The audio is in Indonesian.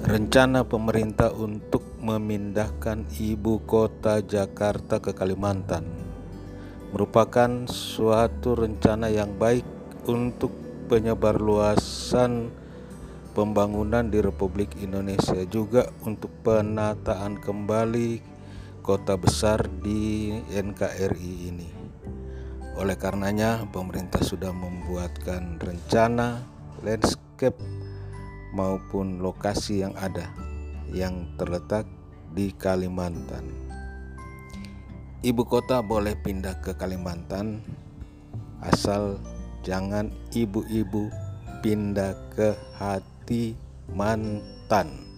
Rencana pemerintah untuk memindahkan ibu kota Jakarta ke Kalimantan merupakan suatu rencana yang baik untuk penyebarluasan pembangunan di Republik Indonesia juga untuk penataan kembali kota besar di NKRI ini. Oleh karenanya, pemerintah sudah membuatkan rencana landscape maupun lokasi yang ada yang terletak di Kalimantan. Ibu kota boleh pindah ke Kalimantan asal jangan ibu-ibu pindah ke hati mantan.